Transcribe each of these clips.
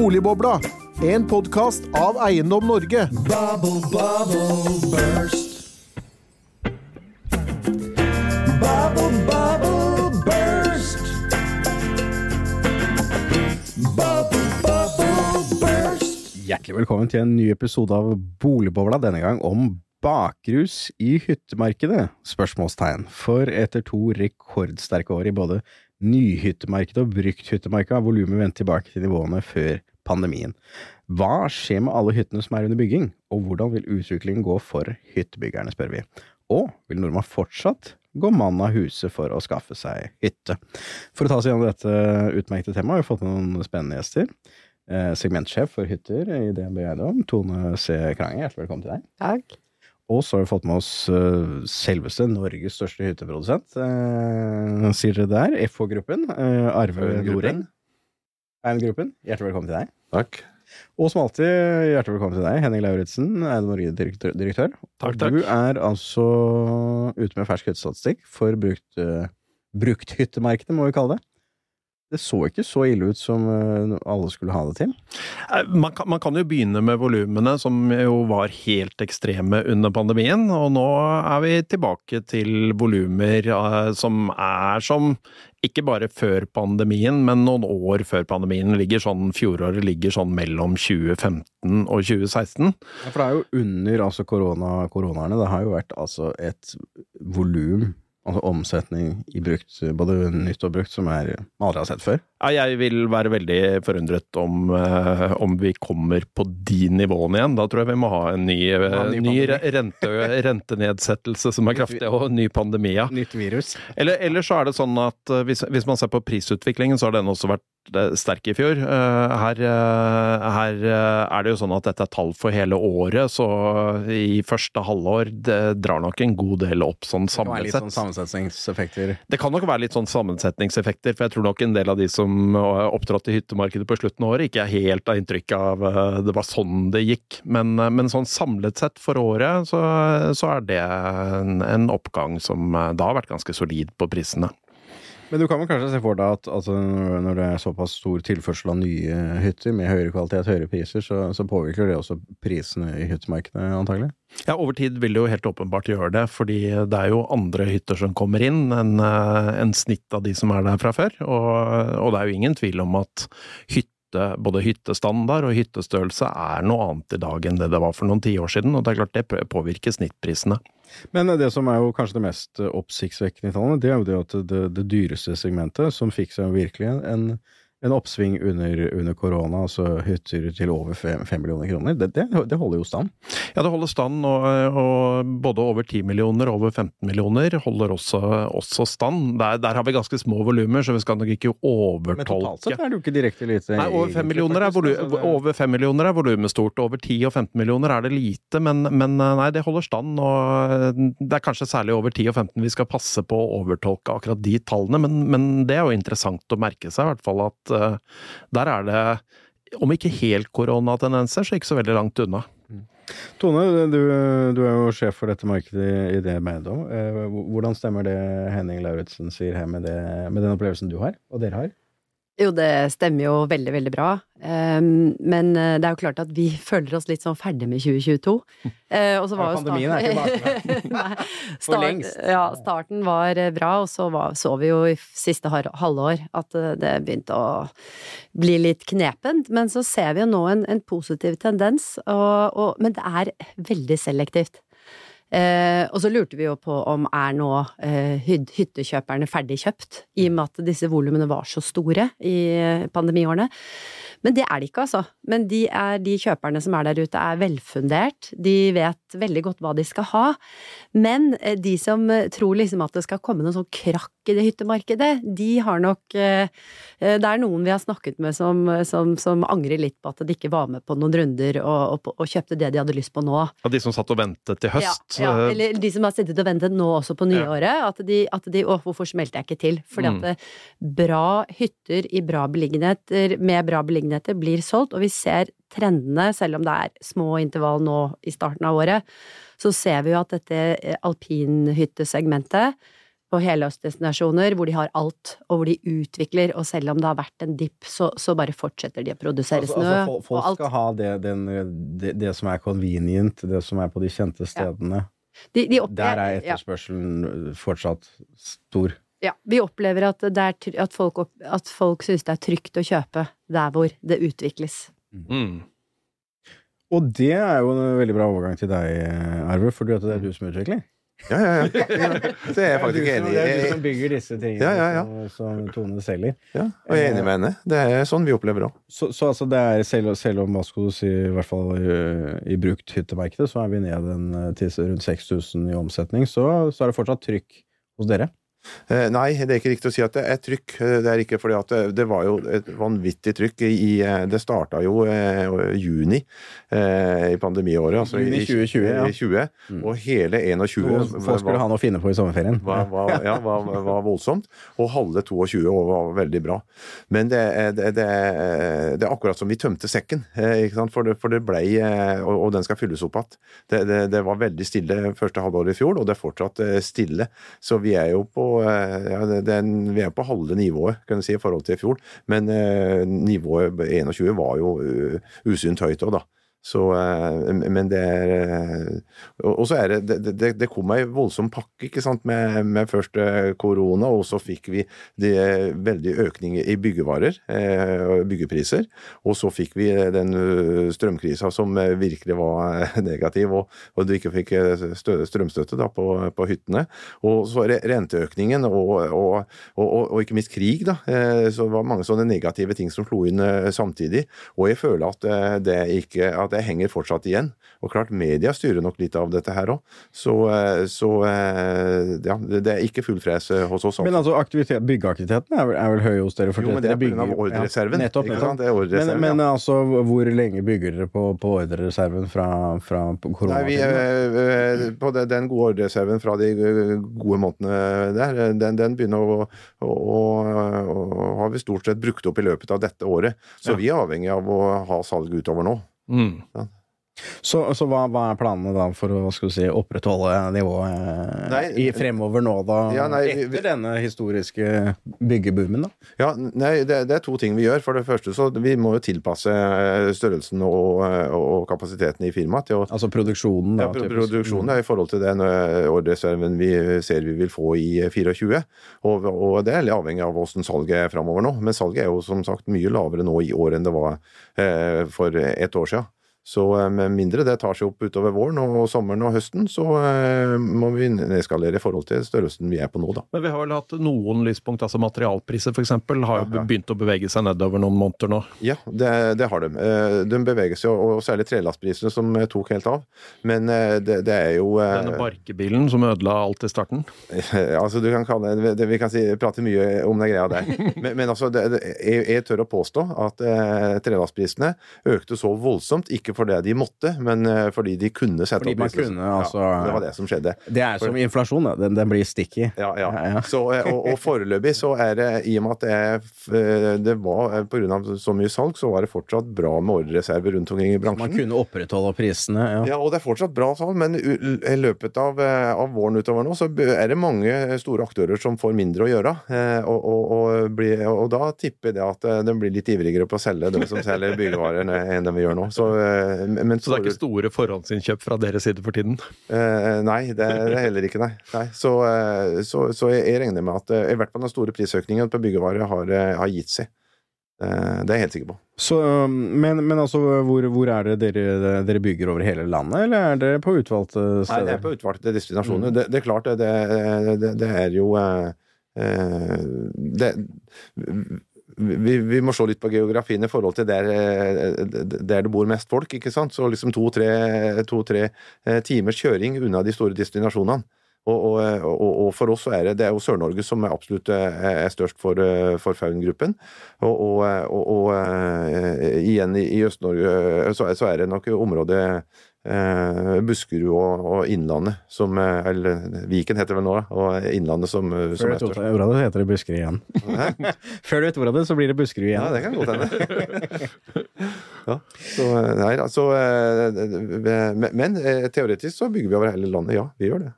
Boligbobla, en podkast av Eiendom Norge. Bubble, bubble, burst. Bubble, bubble, burst. Bubble, bubble, burst. Hjertelig velkommen til en ny episode av Boligbobla, denne gang om bakrus i hyttemarkedet? Spørsmålstegn. For etter to rekordsterke år i både nyhyttemarkedet og brukthyttemarkedet har volumet vendt tilbake til nivåene før pandemien. Hva skjer med alle hyttene som er under bygging, og hvordan vil utviklingen gå for hyttebyggerne, spør vi. Og vil nordmann fortsatt gå mann av huset for å skaffe seg hytte? For å ta oss gjennom dette utmerkede temaet har vi fått noen spennende gjester. Eh, segmentsjef for hytter i DNB Eiendom, Tone C. Krange, hjertelig velkommen til deg. Takk. Og så har vi fått med oss uh, selveste Norges største hytteprodusent. Uh, sier dere der? FH-gruppen. Uh, Arve. Noreng. Eiendom-gruppen. Hjertelig velkommen til deg. Takk. Og som alltid, hjertelig velkommen til deg, Henning Lauritzen, Eiendom Norge-direktør. Takk, takk. Du er altså ute med fersk hyttestatistikk for brukt, uh, brukthyttemarkedet, må vi kalle det. Det så ikke så ille ut som uh, alle skulle ha det til. Eh, Man kan, man kan jo begynne med volumene, som jo var helt ekstreme under pandemien. Og nå er vi tilbake til volumer eh, som er som ikke bare før pandemien, men noen år før pandemien. Ligger sånn, Fjoråret ligger sånn mellom 2015 og 2016. Ja, for det er jo under altså korona, koronaene. Det har jo vært altså et volum, altså omsetning i brukt, både nytt og brukt, som jeg aldri har sett før. Ja, jeg vil være veldig forundret om, eh, om vi kommer på de nivåene igjen. Da tror jeg vi må ha en ny, ja, ny ny rente, rentenedsettelse som er kraftig, og ny pandemi. Ja. Nytt virus. Eller, eller så er det sånn at eh, hvis, hvis man ser på prisutviklingen, så har den også vært eh, sterk i fjor. Eh, Her, eh, her eh, er det jo sånn at dette er tall for hele året, så i første halvår det drar nok en god del opp sånn Det kan være samlet litt sett. sånn sammensetningseffekter. Det kan nok være litt sånn sammensetningseffekter, for jeg tror nok en del av de som eh, opptrådte i hyttemarkedet på slutten av året, ikke er helt av inntrykk av eh, det var sånn det gikk. Men, eh, men sånn samlet sett for året, så, så er det en, en oppgang som eh, da har vært ganske solid på prisene. Men du kan vel kanskje se for deg at altså, når det er såpass stor tilførsel av nye hytter med høyere kvalitet, høyere priser, så, så påvirker det også prisene i hyttemarkedet, antagelig? Ja, over tid vil det jo helt åpenbart gjøre det, fordi det er jo andre hytter som kommer inn enn eh, en snitt av de som er der fra før. Og, og det er jo ingen tvil om at hytte, både hyttestandard og hyttestørrelse er noe annet i dag enn det det var for noen tiår siden, og det er klart det påvirker snittprisene. Men det som er jo kanskje det mest oppsiktsvekkende i tallene, det er jo det at det, det dyreste segmentet, som fikk seg virkelig en, en oppsving under, under korona, altså hytter til over fem, fem millioner kroner, det, det, det holder jo stand. Ja, det holder stand, og, og både over 10 millioner og over 15 millioner holder også, også stand. Der, der har vi ganske små volumer, så vi skal nok ikke overtolke. Men totalt sett er det jo ikke direkte lite. Nei, over 5 millioner er, altså, millioner er volumet stort. Over 10 og 15 millioner er det lite, men, men eh, nei, det holder stand. Og det er kanskje særlig over 10 og 15 vi skal passe på å overtolke akkurat de tallene, men, men det er jo interessant å merke seg, i hvert fall at eh, der er det, om ikke helt koronatendenser, så ikke så veldig langt unna. Tone, du, du er jo sjef for dette markedet i det Eiendom. Eh, Hvordan stemmer det Henning Lauritzen sier her med, det, med den opplevelsen du har, og dere har? Jo, det stemmer jo veldig, veldig bra. Um, men eh, det er jo klart at vi føler oss litt sånn ferdig med 2022. Eh, og så var jo pandemien er ikke Nei, For lengst. Ja, starten var eh, bra, og så var, så vi jo i siste halvår at det begynte å bli litt knepent. Men så ser vi jo nå en, en positiv tendens, og, og, men det er veldig selektivt. Eh, og så lurte vi jo på om er nå eh, hyttekjøperne ferdig kjøpt, i og med at disse volumene var så store i pandemiårene. Men det er de ikke, altså. Men de, er, de kjøperne som er der ute, er velfundert. De vet veldig godt hva de skal ha. Men eh, de som eh, tror liksom at det skal komme noen sånn krakk i det hyttemarkedet, de har nok eh, eh, Det er noen vi har snakket med som, som, som angrer litt på at de ikke var med på noen runder og, og, og kjøpte det de hadde lyst på nå. Ja, de som satt og ventet til høst. Ja, ja, eh, eller de som har sittet og ventet nå også på nyåret. At de, at de Å, hvorfor smelte jeg ikke til? Fordi Mm. at bra hytter i bra beliggenheter med bra beliggenheter blir solgt, og vi ser trendene, selv om det er små intervall nå i starten av året, så ser vi jo at dette alpinhyttesegmentet på helårsdestinasjoner hvor de har alt, og hvor de utvikler, og selv om det har vært en dipp, så, så bare fortsetter de å produsere Altså, snø. altså, fol- og folk alt. skal ha det, den, det, det som er convenient, det som er på de kjente stedene. De, de Der er ja. etterspørselen fortsatt stor. Ja, vi opplever at, det er, at, folk, opp, at folk syns det er trygt å kjøpe der hvor det utvikles. Mm. Og det er jo en veldig bra overgang til deg, Arve, for det er du som utvikler. Ja, ja, ja. Det er jeg faktisk enig Det er du som bygger disse tingene Ja, ja, ja. Som, som Tone selger. Ja, og jeg er enig med henne. Det er sånn vi opplever det òg. Så, så altså det er, selv, selv om si, i hvert fall i, i brukthyttemarkedet, så er vi ned en, eh, til rundt 6000 i omsetning, så, så er det fortsatt trykk hos dere. Eh, Nei, det er ikke riktig å si at det er trykk. Eh, Det er ikke fordi at det, det var jo et vanvittig trykk i eh, Det starta jo juni eh, i pandemiåret. Altså Juni i- 2020, ja. i 20, Og hele 21 Og folk skulle ha noe å finne på i sommerferien. var, var, ja, var, var voldsomt. Og halve 22 år var veldig bra. Men det, det, det, er- det akkurat som vi tømte sekken. For, det, for det blei og, og den skal fylles opp igjen. Det, var veldig stille første halvår i fjor, og det er fortsatt stille. Så vi er jo på eh, ja, det, det er en, vi er på halve nivået, kan du si, i forhold til i fjor. Men eh, nivået 21 var jo uh, usynt høyt òg, da. Så, eh, men det er eh, Og så er det Det, det, kom ei voldsom pakke, ikke sant, med, med først eh, korona, og så fikk vi det veldig økning i byggevarer, og byggepriser. Og så fikk vi den strømkrisa som virkelig var negativ, og, og du ikke fikk stø, strømstøtte da på, på hyttene. Og så re- renteøkningen, og, og, og, ikke minst krig, da. Så det var mange sånne negative ting som slo inn samtidig. Og jeg føler at det ikke at det henger fortsatt igjen. Og klart, media styrer nok litt av dette her òg. Så, eh, så eh, ja, det er ikke full fres eh, hos oss. Men altså, aktivitet, byggeaktiviteten er vel, er vel høy hos dere? Jo, men det er av ordrereserven, Ja, nettopp, nettopp. sant? Det er ordrereserven, men, men ja. altså, hvor lenge bygger dere på, på ordrereserven fra, fra Nei, vi, koronatiden? eh, eh, på den gode ordrereserven fra de gode månedene der, den, den begynner å, å, å, å har vi stort sett brukt opp i løpet av dette året. Så vi er avhengig av å ha salg utover nå. Mm. Så, så hva, hva er planene da for å si, opprettholde nivået eh, Nei, i fremover nå, da? Ja, nei, vi- vi- etter denne historiske byggeboomen, da? Ja, nei, det, det er to ting vi gjør. For det første så vi må jo tilpasse eh, størrelsen og, eh, og kapasiteten i firmaet til å Altså produksjonen, da? Ja, pro- produksjonen er i forhold til den ordreserven vi ser vi vil få i 24. Og, og det er litt avhengig av hvordan salget er framover nå. Men salget er jo som sagt mye lavere nå i år enn det var eh, for ett år siden. Så eh, med mindre det tar seg opp utover våren og sommeren og høsten, så eh, må vi nedskalere i forhold til størrelsen vi er på nå, da. Men vi har vel hatt noen lyspunkt, altså materialpriser f.eks. har jo Ja, ja. begynt å bevege seg nedover noen måneder nå. Ja, det, det har de. Eh, De beveger seg, og særlig trelastprisene som tok helt av. Men det, det er jo Denne barkebilen som ødela alt i starten. altså du kan kalle det, det Vi kan si, prate mye om den greia der. Men, men altså, jeg, jeg tør å påstå at eh, trelastprisene økte så voldsomt, ikke fordi de måtte, men eh, fordi de kunne sette Fordi opp man kunne, altså- ja, det var det som skjedde. Det er som inflasjon, da. Den, den blir sticky. Ja, ja. Ja. Så, eh, og, og foreløpig så er det, i og med at det, eh, det var pga. så mye salg, så var det fortsatt bra med ordrereserver rundt omkring i bransjen. Man kunne opprettholde prisene. Ja. Ja, og det er fortsatt bra salg, men i løpet av, av våren utover nå, så er det mange store aktører som får mindre å gjøre. Og, og, og, blir, og da tipper jeg det at de blir litt ivrigere på å selge de som selger byggevarer enn de vi gjør nå. Så, men Så det er ikke store forhåndsinnkjøp fra deres side for tiden? Eh, nei, det er det heller ikke, nei. nei. Så, eh, så, så jeg, jeg regner med at eh, i hvert fall den store prisøkningen på byggevarer har, eh, har gitt seg. Eh, det er jeg helt sikker på. Så, um, men, men altså, hvor, hvor er det dere, dere bygger over hele landet, eller er det på utvalgte Nei, det er på utvalgte destinasjoner. Det, det er klart, det, det, det, det er jo eh, eh, det, vi, vi må se litt på geografien i forhold til der, eh, der det bor mest folk. ikke sant? Så liksom to-tre to, eh, timers kjøring unna de store destinasjonene. Og, og, og, for oss så er det, det er jo Sør-Norge som er absolutt eh, er størst for, for Faun-gruppen. Og, og, igjen i, Øst-Norge så, så er det nok området eh, Buskerud og, og Innlandet som eh, Eller Viken heter det vel nå, da. Og Innlandet som, eh, som Før du vet ordet av det, heter det Buskerud igjen. Hæ? Før du vet ordet av det, så blir det Buskerud igjen. Ja, det kan godt hende. ja, så, eh, nei, altså, men teoretisk så bygger vi over hele landet, ja. Vi gjør det.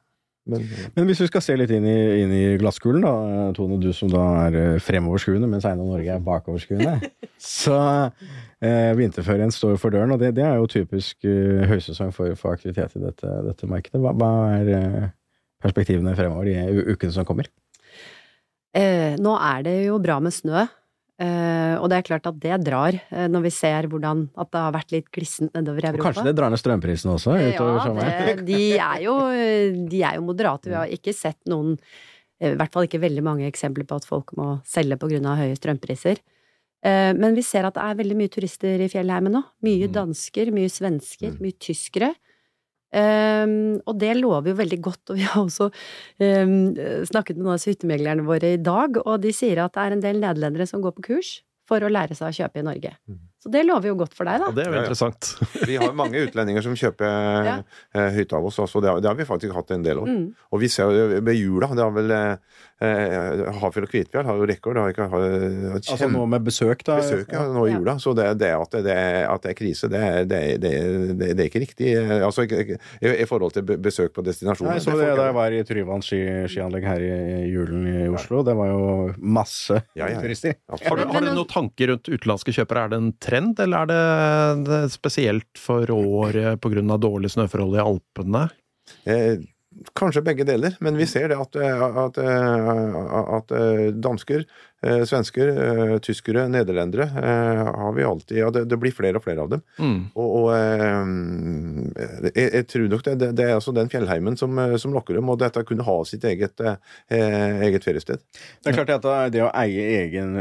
Men Men hvis vi skal se litt inn i, inn i glasskulen, da, Tone, du som da er eh, fremoverskuende, mens Einar Norge er bakoverskuende. Så eh, vinterferien står for døren, og det, det er jo typisk eh, høysesong for, for aktivitet i dette, dette markedet. Hva, hva er eh, perspektivene fremover de u- ukene som kommer? Eh, nå er det jo bra med snø, eh, og det er klart at det drar eh, når vi ser hvordan at det har vært litt glissent nedover Europa. Og kanskje det drar ned strømprisene også utover Ja, det, de, er jo, de er jo moderate. Vi har ikke sett noen, eh, i hvert fall ikke veldig mange eksempler på at folk må selge på grunn av høye strømpriser. Eh, Men vi ser at det er veldig mye turister i fjellheimen nå. Mye Mm. dansker, mye svensker, Mm. mye tyskere. Um, og det lover jo veldig godt, og vi har også um, snakket med noen av hyttemeglerne våre i dag, og de sier at det er en del nederlendere som går på kurs for å lære seg å kjøpe i Norge. Mm. Så det lover jo godt for deg, da. Ja, det er jo interessant. vi har mange utlendinger som kjøper Ja. eh, hytte av oss, og Det, har- det har vi faktisk hatt en del år. Mm. Og vi ser jo ved jula, det har vel eh, eh, Hafjell og Kvitfjell har jo rekord. Har ikke har, Altså nå med besøk, da? besøk ja, nå i Ja. jula. Så det, det, at, det, at det er krise, det er, det, det, det, ikke riktig. eh, Altså i, i forhold til besøk på destinasjoner. Nei, så Det det da jeg var i Tryvann ski, skianlegg her i, i julen i Oslo. Det var jo masse Ja, ja, ja. turister. Har du, har du noen tanker rundt utenlandske kjøpere? Er det en trend, eller er det, spesielt for året pga. dårlige snøforhold i Alpene? Eh, kanskje begge deler, men vi ser det at, eh, at, eh, at dansker, eh, svensker, eh, tyskere, nederlendere eh, har vi alltid Ja, det, det blir flere og flere av dem. Mm. Og, og eh, jeg, jeg tror nok det, det, det er altså den fjellheimen som, eh, som lokker dem, og dette kunne ha sitt eget, eh, eget feriested. Det er klart at det- det å eie egen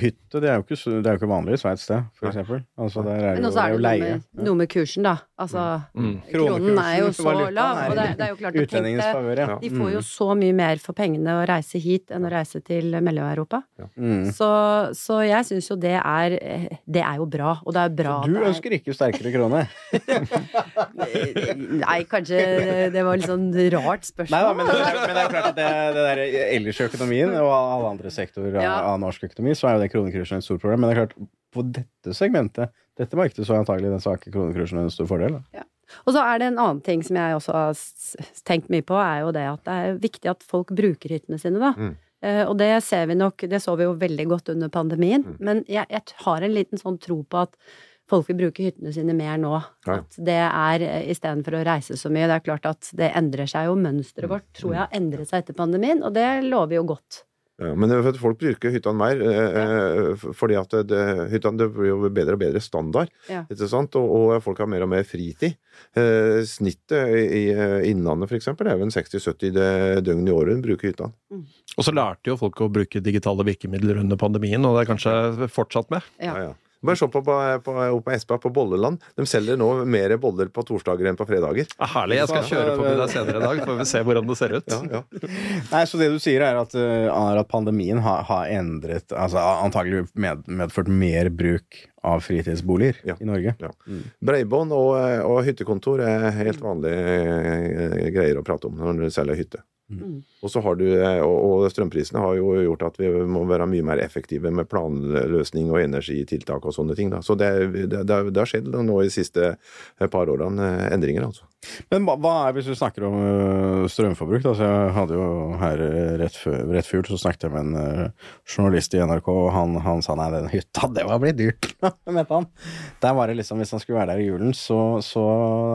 hytte, det er jo ikke, det er jo ikke vanlig i Sveits, det, for eksempel. Altså, der er Men det også det er er jo noe leie. med, noe med kursen, da. Altså, Mm. kronen er jo så lav, og det, det er jo klart å tenke ja. Ja. De får jo så mye mer for pengene å reise hit enn å reise til Mellom-Europa. Mm. Så, så jeg syns jo det er Det er jo bra, og det er bra Du er ønsker ikke sterkere krone? Nei, kanskje det var litt sånn rart spørsmål. Nei da, men, det er- men det er klart at det, det der ellers i økonomien, og alle andre sektorer av, Ja. av norsk økonomi, så er jo det kronekursen et stort problem. Men det er klart, på dette segmentet, dette markedet, så er antagelig den svake kronekursen en stor fordel. Da. Og så er det en annen ting som jeg også har tenkt mye på, er jo det at det er viktig at folk bruker hyttene sine, da. Mm. Uh, og det ser vi nok, det så vi jo veldig godt under pandemien. Mm. Men jeg, jeg har en liten sånn tro på at folk vil bruke hyttene sine mer nå. Ja, ja. At det er eh, istedenfor å reise så mye. Det er klart at det endrer seg jo. Mønsteret Mm. vårt tror jeg har endret seg etter pandemien, og det lover jo godt. Ja, men er folk bruker hyttene mer, eh, eh, fordi at det, det, hyttene det blir jo bedre og bedre standard. Ja. Ikke sant? Og, og folk har mer og mer fritid. Eh, snittet i, i Innlandet f.eks. er jo en 60-70 døgn i året bruker hyttene. Og så lærte jo folk å bruke digitale virkemidler under pandemien, og det er kanskje fortsatt med. Ja. Ja, ja. Bare se på, på, på, på Espa, på Bolleland. De selger nå mer boller på torsdager enn på fredager. Ah, herlig. Jeg skal kjøre forbi deg senere i dag, får vi se hvordan det ser ut. Ja, ja. Nei, så det du sier er at, eh, er at pandemien har, har endret Altså antagelig med, medført mer bruk av fritidsboliger Ja. i Norge. Ja. Breibånd og, og hyttekontor er helt vanlige eh, greier å prate om når du selger hytte. Mm. Og så har du, eh, og, strømprisene har jo gjort at vi må være mye mer effektive med planløsning og energitiltak og sånne ting. Da. Så det, det, det, har skjedd nå i de siste par årene eh, endringer, altså. Men hva, er hvis vi snakker om strømforbruk? Da? Så jeg hadde jo her rett før, rett før så snakket jeg med en journalist i NRK, og han, han sa nei, den hytta, det var blitt dyrt, mente han. Der var det liksom, hvis han skulle være der i julen, så, så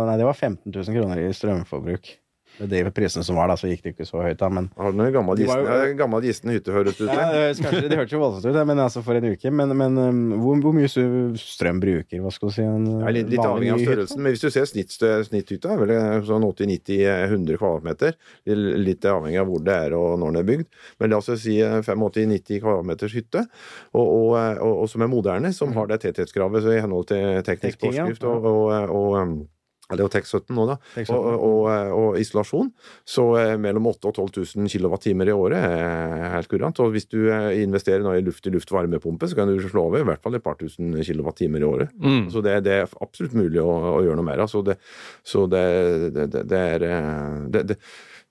Nei, det var 15 000 kroner i strømforbruk. Med de prisene som var da, så gikk det ikke så høyt da, men Har du noen gammel var jo- ja, gammel gisten hytte, høres ut som? Ja, kanskje, det hørtes jo voldsomt ut, men altså for en uke. Men, men øhm, hvor, hvor mye strøm bruker, hva skal du si, en Ja, litt, litt avhengig av størrelsen, men hvis du ser snitt, snitthytta, er vel sånn 80-90-100 kvadratmeter. Litt avhengig av hvor det er og når den er bygd. Men la oss si 85-90 kvadratmeters hytte, og, og, og, og som er moderne, som har det tetthetskravet så i henhold til teknisk forskrift og, og, um, det er jo TEK 17 nå, da. TEK 17. Og, og, og isolasjon. Så eh, mellom 8000 og 12 000 kWt i året er helt kurant. Og hvis du eh, investerer nå i luft-i-luft varmepumpe, så kan du slå over i hvert fall et par tusen kWt i året. Mm. Så det, det er absolutt mulig å, å gjøre noe mer av. Så det, så det, det, det, er eh, det,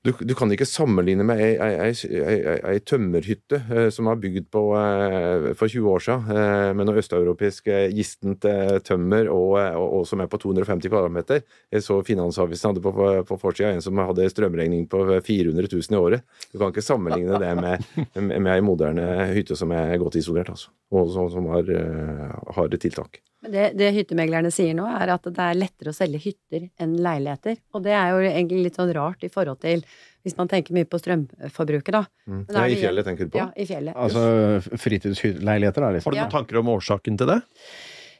du, du kan ikke sammenligne med ei, tømmerhytte eh, som er bygd på eh, for 20 år siden, eh, med noe østeuropeisk gistent tømmer og, og, og som er på 250 kvadratmeter. Jeg så Finansavisen hadde på, på forsida en som hadde strømregning på 400 000 i året. Du kan ikke sammenligne det med, med, med ei moderne hytte som er godt isolert, altså. Og som, som har, har tiltak. Men det, det hyttemeglerne sier nå, er at det er lettere å selge hytter enn leiligheter. Og det er jo egentlig litt sånn rart i forhold til hvis man tenker mye på strømforbruket, da. Mm. Men Ja, er I fjellet, tenker du på? Ja, i fjellet. Altså fritidsleiligheter, da, Har du du Ja. noen tanker om årsaken til det?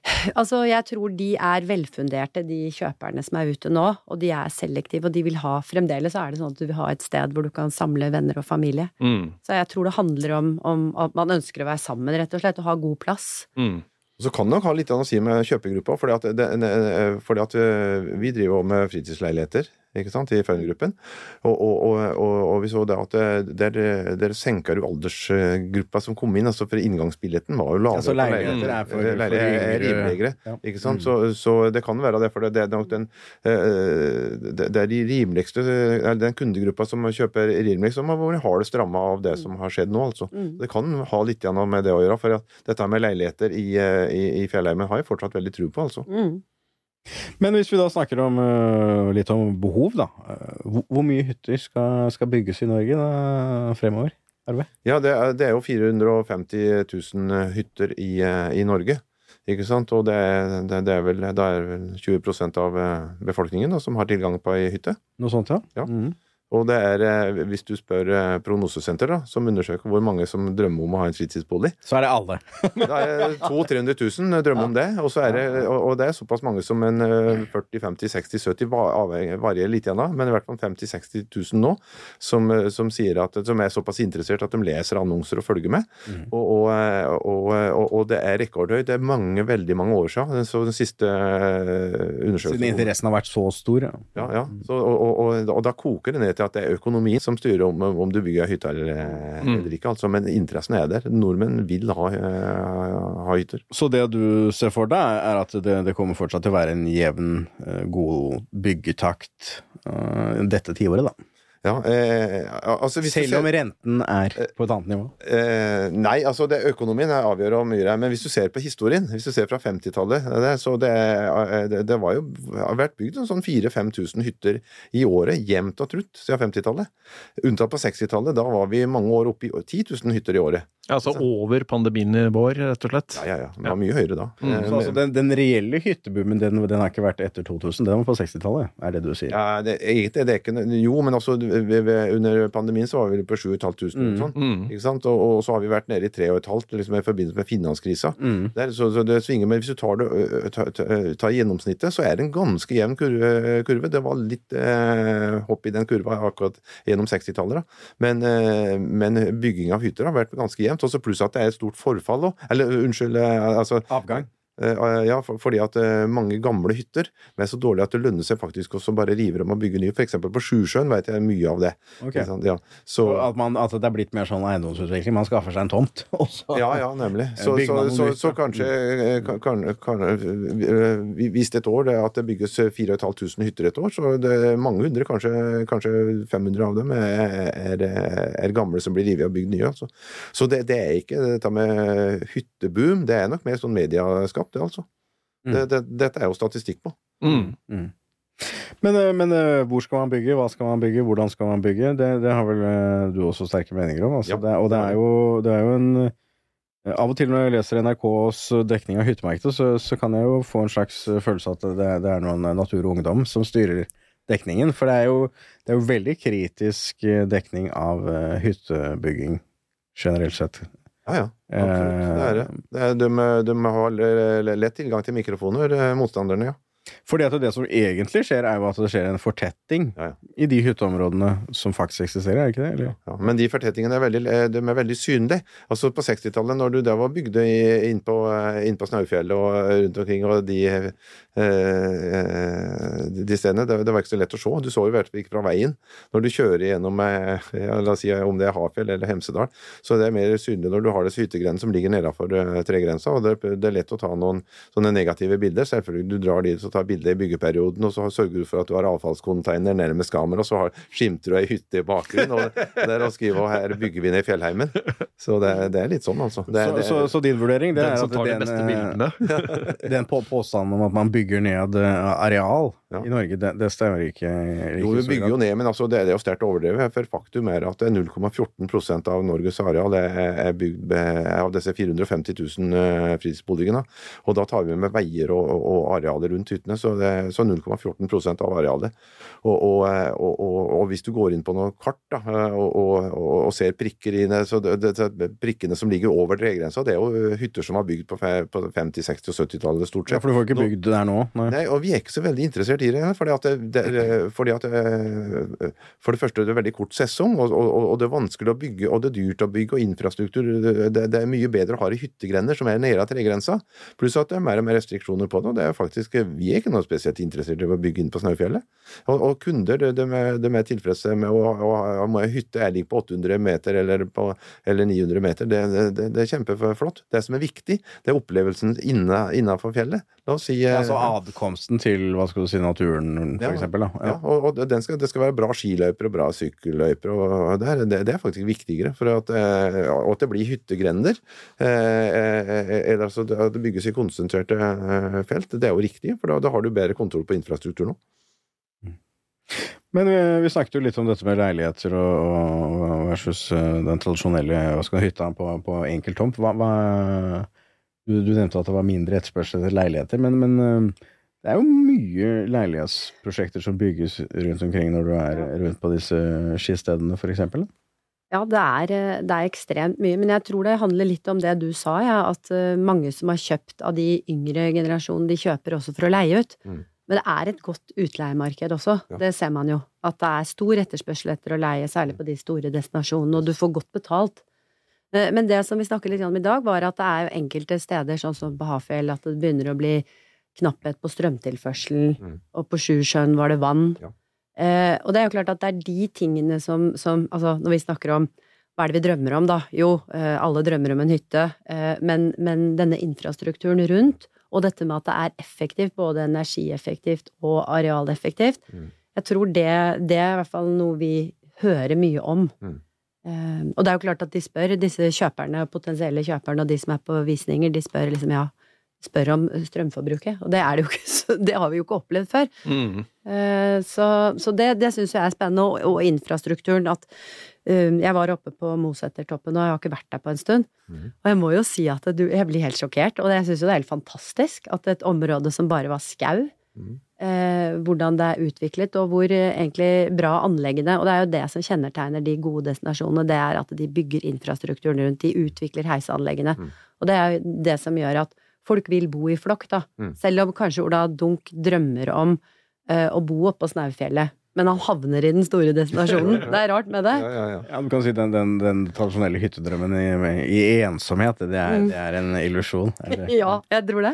Altså, jeg tror de er velfunderte, de kjøperne som er ute nå, og de er selektive, og de vil ha Fremdeles er det sånn at du vil ha et sted hvor du kan samle venner og familie. Mm. Så jeg tror det handler om, om at man ønsker å være sammen, rett og slett, og ha god plass. Mm. Så kan det nok ha litt å si med kjøpegruppa, fordi at, det, det, fordi at øh, vi driver med fritidsleiligheter ikke sant, i Føyengruppen. Og, og, og, og, og vi så det at det- der, der senka du aldersgruppa som kom inn. altså For inngangsbilletten var jo lavere. Altså, leiligheter er for- for er yngre- rimeligere. Ja. Ikke sant? Så, så det kan være det, for det, det er nok den det, er de rimeligste eller Den kundegruppa som kjøper rimeligst, som har hardest ramma av det som har skjedd nå, altså. Mm. Det kan ha litt med det å gjøre. For at dette med leiligheter i, eh, i, i fjellheimen har jeg fortsatt veldig tro på, altså. Mm. Men hvis vi da snakker om øh, litt om behov, da. øh, hvor, mye hytter skal, skal bygges i Norge da, fremover? Arve? Ja, det er, det er jo 450 000 hytter i, i Norge. Ikke sant? Og det, det, det er vel, det er vel 20% av befolkningen da, som har tilgang på ei hytte. Noe sånt, ja? Ja. Mhm. Og det er, eh, hvis du spør eh, Prognosesenter, da, som undersøker hvor mange som drømmer om å ha en fritidsbolig Så er det alle. Det er 200 000-300 000 drømmer om det, og, så er det, og, det er såpass mange som en eh, 40 50 60 70 va- varierer litt igjen da, men i hvert fall 50 60 000 nå, som, eh, som, at, som er såpass interessert at de leser annonser og følger med. Og, og, eh, og, og, og det er rekordhøyt. Det er mange, veldig mange år siden. Så den siste eh, undersøkelsen Siden interessen har vært så stor. Ja. ja, ja. Så, og da koker det ned til at det er økonomi som styrer om, om du bygger hytte eller, eller ikke. Altså. Men interessen er der. Nordmenn vil ha, eh, ha hytter. Så det du ser for deg, er at det, det kommer fortsatt til å være en jevn, øh, god byggetakt øh, dette tiåret, da? Ja, eh, altså hvis du Selv ser- om renten er på et annet nivå? Eh, nei, altså det, økonomien er avgjør hvor mye det er. Men hvis du ser på historien, hvis du ser fra 50-tallet det, Så det, eh, det, det var jo har vært bygd en sånn 4000-5000 hytter i året, jevnt og trutt, siden 50-tallet. Unntatt på 60-tallet. Da var vi mange år oppe i 10 000 hytter i året. Altså over pandeminivåer, rett og slett. Ja, ja, ja. Det var mye høyere da. Mm, Eh, Så altså, den, den reelle hytteboomen, den, den har ikke vært etter 2000, den var på 60-tallet, er det du sier? Ja, det, det, det er ikke Jo, men altså under pandemien så var vi på 7500 Mm. sånn. Mm. Ikke sant? Og, og så har vi vært nede i 3,5 liksom, i forbindelse med finanskrisa. Mm. Det er, så, så det svinger, men hvis du tar, det, tar, tar, gjennomsnittet, så er det en ganske jevn kurve. Det var litt eh, hopp i den kurva akkurat gjennom 60-tallet. Men, eh, men bygging av hytter har vært ganske jevnt. Også pluss at det er et stort forfall òg. Eller unnskyld, altså Avgang? Eh, Ja, fordi at eh, mange gamle hytter er så dårlige at det lønner seg faktisk også bare rive dem og bygge nye. Eksempel på Sjusjøen vet jeg mye av det. Okay. Ja. Så, at, man, at det er blitt mer sånn eiendomsutvikling, man skaffer seg en tomt, og så ja, ja, nemlig. Så, Bygger så, så, så kanskje eh, kan, kan, Hvis det et år det at det bygges 4500 hytter et år, så det er mange hundre, kanskje, kanskje 500 av dem, er, er, er gamle som blir revet og bygd nye. Altså. Så det, det er ikke dette med hytteboom, det er nok mer sånn medieskapt, det, altså. Mm. Det, det, dette er jo statistikk på. Mm. Men, eh, men eh, hvor skal man bygge, hva skal man bygge, hvordan skal man bygge? Det, det har vel eh, du også sterke meninger om. Altså. Ja. Det, og det er jo, det er jo en Av og til når jeg leser NRKs dekning av hyttemarkedet, så, så kan jeg jo få en slags følelse av at det, det er noen Natur og Ungdom som styrer dekningen. For det er jo, det er jo veldig kritisk dekning av hyttebygging generelt sett. Ja, ja. Absolutt. Det er det. det er, de, de har lett tilgang til mikrofoner, eh, motstanderne, ja. Fordi at det som egentlig skjer, er jo at det skjer en fortetting Ja, ja. i de hytteområdene som faktisk eksisterer, er det ikke det? Eller? Ja, men de fortettingene er veldig, eh, de er veldig synlige. Altså På 60-tallet, når du der var bygd innpå inn på Snaufjellet og rundt omkring, og de, eh, de stedene, det, var ikke så lett å se. Du så jo ikke fra veien. Når du kjører gjennom eh, la oss si om det er Hafjell eller Hemsedal, så det er mer synlig når du har disse hyttegrendene som ligger nedenfor uh, tregrensa. og det, det er lett å ta noen sånne negative bilder. Selvfølgelig du drar dit og tar bilder bildet i byggeperioden, og så sørger du for at du har avfallscontainer nærmest kamera, og så har, skimter du ei hytte i bakgrunnen, og der og skriver og 'her bygger vi ned fjellheimen'. Så det, det er litt sånn, altså. Det, Så, det, så, så din vurdering det Den er at tar de den, beste eh, bildene. den på påstanden om at man bygger ned eh, areal Ja. i Norge, det, det stemmer ikke. ikke Jo, vi bygger jo ned, men altså, det, det er jo sterkt overdrevet. For faktum er at er 0,14% av Norges areal er, bygd av disse 450 000 eh, fritidsboligene. Og da tar vi med veier og, og, arealer rundt hyttene, så, så 0,14 av arealet. Og, og, eh, og, og, og hvis du går inn på noe kart da, eh, og, ser prikker i så det, det, prikkene som ligger over tregrensa, det er jo hytter som var bygd på, på 50-, 60- og 70-tallet, stort Ja, sett. for du får ikke bygd der nå? Nei. Nei, og vi er ikke så veldig interessert i det. Fordi at det, det, fordi at det, For det første, det er veldig kort sesong, og, og, og det er vanskelig å bygge, og det er dyrt å bygge, og infrastruktur Det, det er mye bedre å ha i hyttegrender som er nede av tregrensa. Pluss at det er mer og mer restriksjoner på det. og det er faktisk, Vi er ikke noe spesielt interessert i å bygge inn på Snaufjellet. Og, og kunder de, de, de er tilfredse med å, å, å må ha hytte er lik på 800 meter eller, på, eller 900 meter. Det, det, det er kjempeflott. Det som er viktig, det er opplevelsen innafor fjellet. La oss si eh, Altså adkomsten til hva skal du si, naturen, for Ja. eksempel? Da. Ja, og, og den skal, det skal være bra skiløyper og bra sykkelløyper. og Det, er, det, det er faktisk viktigere. For at, eh, og at det blir hyttegrender. Eh, eh, eller altså at det bygges i konsentrerte eh, felt. Det er jo riktig, for da, da har du bedre kontroll på infrastrukturen òg. Men vi, vi snakket jo litt om dette med leiligheter og, og versus den tradisjonelle skal hytta på, på enkel tomt. Hva, hva, du, du nevnte at det var mindre etterspørsel etter leiligheter, men, men det er jo mye leilighetsprosjekter som bygges rundt omkring når du er rundt på disse skistedene, for eksempel. Ja, det er, eh, det er ekstremt mye, men jeg tror det handler litt om det du sa, ja, at eh, mange som har kjøpt av de yngre generasjonene, de kjøper også for å leie ut. Mm. Men det er et godt utleiemarked også, Ja. det ser man jo. At det er stor etterspørsel etter å leie, særlig på de store destinasjonene, og du får godt betalt. Eh, Men det som vi snakker litt om i dag, var at det er jo enkelte steder, sånn som på Hafjell, at det begynner å bli knapphet på strømtilførselen, Mm. og på Sjusjøen var det vann. Ja. Eh, og det er jo klart at det er de tingene som, som Altså, når vi snakker om hva er det vi drømmer om, da? Jo, eh, alle drømmer om en hytte, eh, men, men denne infrastrukturen rundt, og dette med at det er effektivt, både energieffektivt og arealeffektivt, Mm. jeg tror det, det er i hvert fall noe vi hører mye om. Mm. Eh, og det er jo klart at de spør, disse kjøperne, potensielle kjøperne og de som er på visninger, de spør liksom, ja, spør om strømforbruket. Og det er det jo ikke, det har vi jo ikke opplevd før. Mm. Eh, Så, så det, det syns jeg er spennende, og, og infrastrukturen. At um, Jeg var oppe på Mosetertoppen, og jeg har ikke vært der på en stund. Mm. Og jeg må jo si at du, jeg blir helt sjokkert, og jeg syns jo det er helt fantastisk at et område som bare var skau, mm. eh, hvordan det er utviklet, og hvor eh, egentlig bra anleggene Og det er jo det som kjennetegner de gode destinasjonene, det er at de bygger infrastrukturen rundt, de utvikler heiseanleggene. Mhm. Og det er jo det som gjør at folk vil bo i flokk, da. Mm. Selv om kanskje Ola Dunk drømmer om uh, å bo oppå Snaufjellet, men han havner i den store destinasjonen. Det er rart med det. Ja, ja, ja. Ja, du kan si den, den, den tradisjonelle hyttedrømmen i, i ensomhet, det er, Mm. det er en illusjon. Ja, jeg tror det.